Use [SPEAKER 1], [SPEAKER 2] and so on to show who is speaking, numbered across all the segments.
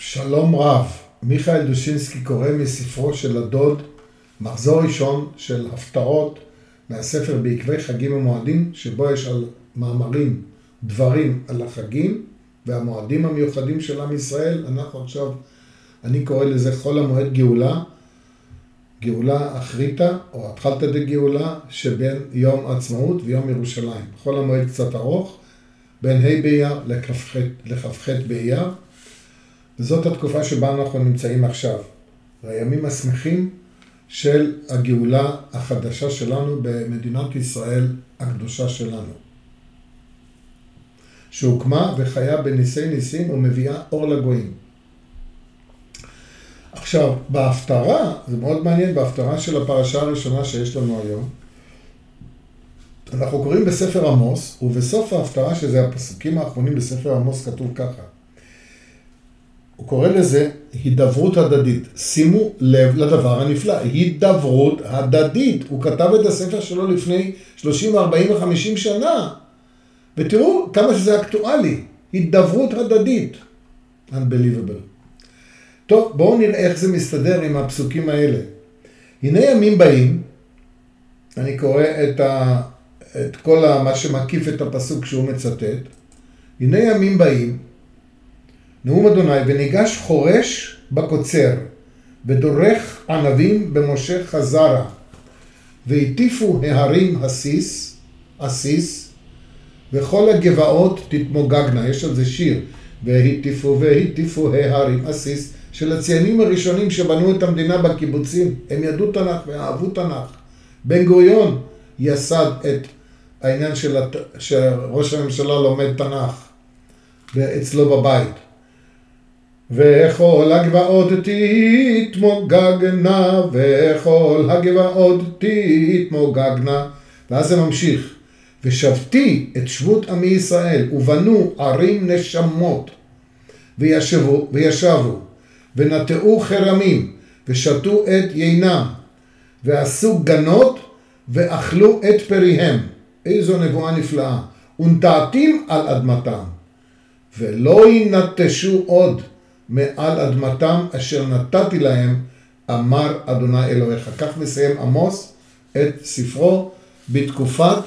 [SPEAKER 1] שלום רב, מיכאל דושינסקי קורא מספרו של הדוד, מחזור ראשון של הפטרות מהספר בעקבי חגים ומועדים, שבו יש על מאמרים, דברים על החגים והמועדים המיוחדים של עם ישראל. אנחנו עכשיו, אני קורא לזה חול המועד גאולה, גאולה אחריתה, או התחלתא דגאולה, שבין יום העצמאות ויום ירושלים. חול המועד קצת ארוך, בין ה' באייר לכ"ח באייר. וזאת התקופה שבה אנחנו נמצאים עכשיו. והימים השמחים של הגאולה החדשה שלנו במדינת ישראל הקדושה שלנו. שהוקמה וחיה בניסי ניסים ומביאה אור לגויים. עכשיו, בהפטרה, זה מאוד מעניין, בהפטרה של הפרשה הראשונה שיש לנו היום, אנחנו קוראים בספר עמוס, ובסוף ההפטרה, שזה הפסוקים האחרונים בספר עמוס, כתוב ככה: קורא לזה הידברות הדדית. שימו לב לדבר הנפלא, הידברות הדדית. הוא כתב את הספר שלו לפני 30, 40 ו-50 שנה, ותראו כמה שזה אקטואלי. הידברות הדדית. Unbelievable. טוב, בואו נראה איך זה מסתדר עם הפסוקים האלה. הנה ימים באים, אני קורא את, ה, את כל ה, מה שמקיף את הפסוק שהוא מצטט. הנה ימים באים, נאום אדוני, וניגש חורש בקוצר, ודורך ענבים במשה חזרה, והטיפו ההרים הסיס, הסיס, וכל הגבעות תתמוגגנה, יש על זה שיר, והטיפו והטיפו ההרים הסיס, של הציינים הראשונים שבנו את המדינה בקיבוצים, הם ידעו תנ"ך ואהבו תנ"ך. בן גוריון יסד את העניין של הת... שראש הממשלה לומד תנ"ך אצלו בבית. וכל הגבעות תתמוגגנה, וכל הגבעות תתמוגגנה. ואז זה ממשיך. ושבתי את שבות עמי ישראל, ובנו ערים נשמות, וישבו, וישבו, ונטעו חרמים, ושתו את יינם, ועשו גנות, ואכלו את פריהם. איזו נבואה נפלאה. ונטעתים על אדמתם, ולא ינטשו עוד. מעל אדמתם אשר נתתי להם, אמר אדוני אלוהיך. כך מסיים עמוס את ספרו בתקופת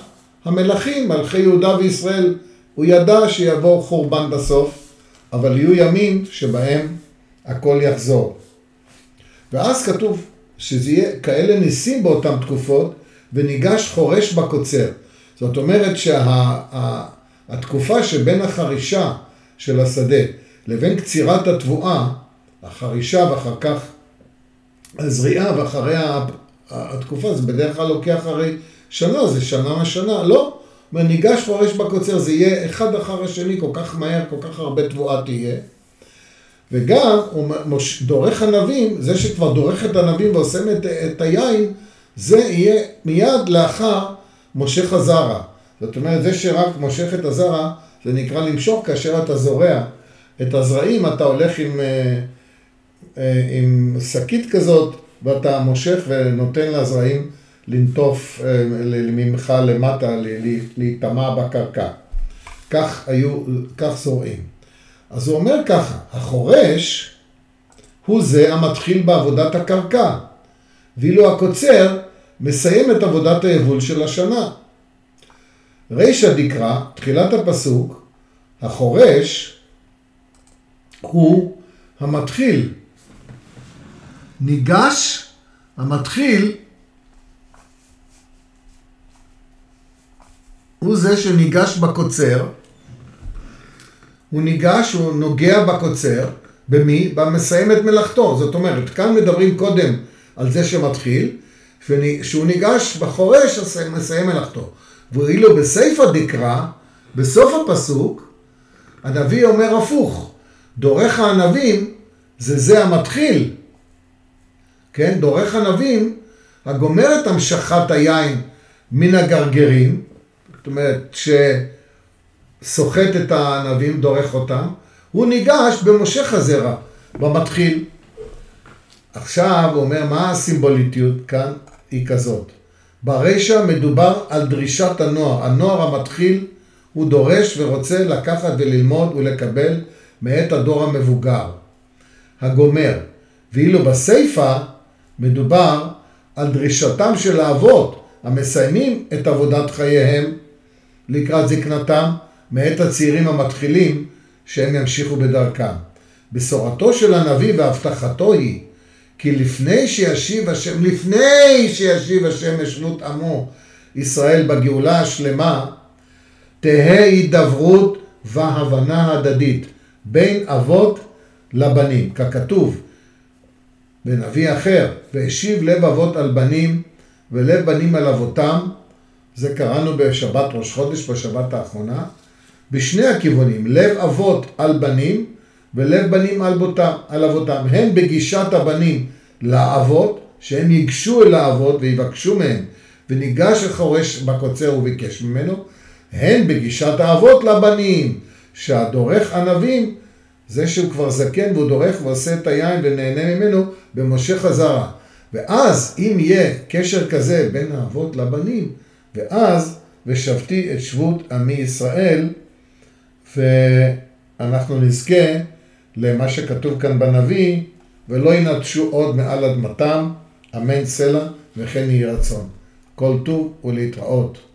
[SPEAKER 1] המלכים, מלכי יהודה וישראל. הוא ידע שיבוא חורבן בסוף, אבל יהיו ימים שבהם הכל יחזור. ואז כתוב שזה יהיה כאלה ניסים באותן תקופות, וניגש חורש בקוצר. זאת אומרת שהתקופה שה, שבין החרישה של השדה לבין קצירת התבואה, החרישה ואחר כך הזריעה ואחרי התקופה, זה בדרך כלל לוקח הרי שנה, זה שנה משנה, לא. ניגש פורש בקוצר, זה יהיה אחד אחר השני כל כך מהר, כל כך הרבה תבואה תהיה. וגם, הוא דורך ענבים, זה שכבר דורך את הענבים ועושה את, את היין, זה יהיה מיד לאחר מושך הזרע. זאת אומרת, זה שרק מושך את הזרע, זה נקרא למשוך כאשר אתה זורע. את הזרעים אתה הולך עם, אה, אה, עם שקית כזאת ואתה מושך ונותן לזרעים לנטוף אה, ממך למטה, להיטמע בקרקע. כך היו, כך זורעים. אז הוא אומר ככה, החורש הוא זה המתחיל בעבודת הקרקע, ואילו הקוצר מסיים את עבודת היבול של השנה. רישא דקרא, תחילת הפסוק, החורש הוא המתחיל. ניגש, המתחיל, הוא זה שניגש בקוצר, הוא ניגש, הוא נוגע בקוצר, במי? במסיים את מלאכתו. זאת אומרת, כאן מדברים קודם על זה שמתחיל, שהוא ניגש בחורש, מסיים מלאכתו. ואילו בסיפא דקרא, בסוף הפסוק, הנביא אומר הפוך. דורך הענבים זה זה המתחיל. כן? דורך ענבים, הגומר את המשכת היין מן הגרגרים, זאת אומרת, שסוחט את הענבים, דורך אותם, הוא ניגש במושך הזרע, במתחיל. עכשיו הוא אומר, מה הסימבוליטיות כאן? היא כזאת. ברישא מדובר על דרישת הנוער. הנוער המתחיל הוא דורש ורוצה לקחת וללמוד ולקבל מאת הדור המבוגר. הגומר. ואילו בסיפא מדובר על דרישתם של האבות המסיימים את עבודת חייהם לקראת זקנתם, מאת הצעירים המתחילים שהם ימשיכו בדרכם. בשורתו של הנביא והבטחתו היא כי לפני שישיב השם, לפני שישיב השם משלות עמו ישראל בגאולה השלמה, תהא הידברות והבנה הדדית בין אבות לבנים, ככתוב בנביא אחר, והשיב לב אבות על בנים ולב בנים על אבותם, זה קראנו בשבת ראש חודש, בשבת האחרונה, בשני הכיוונים, לב אבות על בנים ולב בנים על, בותם, על אבותם, הן בגישת הבנים לאבות, שהם ייגשו אל האבות ויבקשו מהם, וניגש החורש בקוצר וביקש ממנו, הן בגישת האבות לבנים, שהדורך ענבים, זה שהוא כבר זקן והוא דורך ועושה את היין ונהנה ממנו, במשה חזרה. ואז אם יהיה קשר כזה בין האבות לבנים, ואז ושבתי את שבות עמי ישראל, ואנחנו נזכה למה שכתוב כאן בנביא, ולא ינטשו עוד מעל אדמתם, אמן סלע וכן יהי רצון. כל טוב ולהתראות.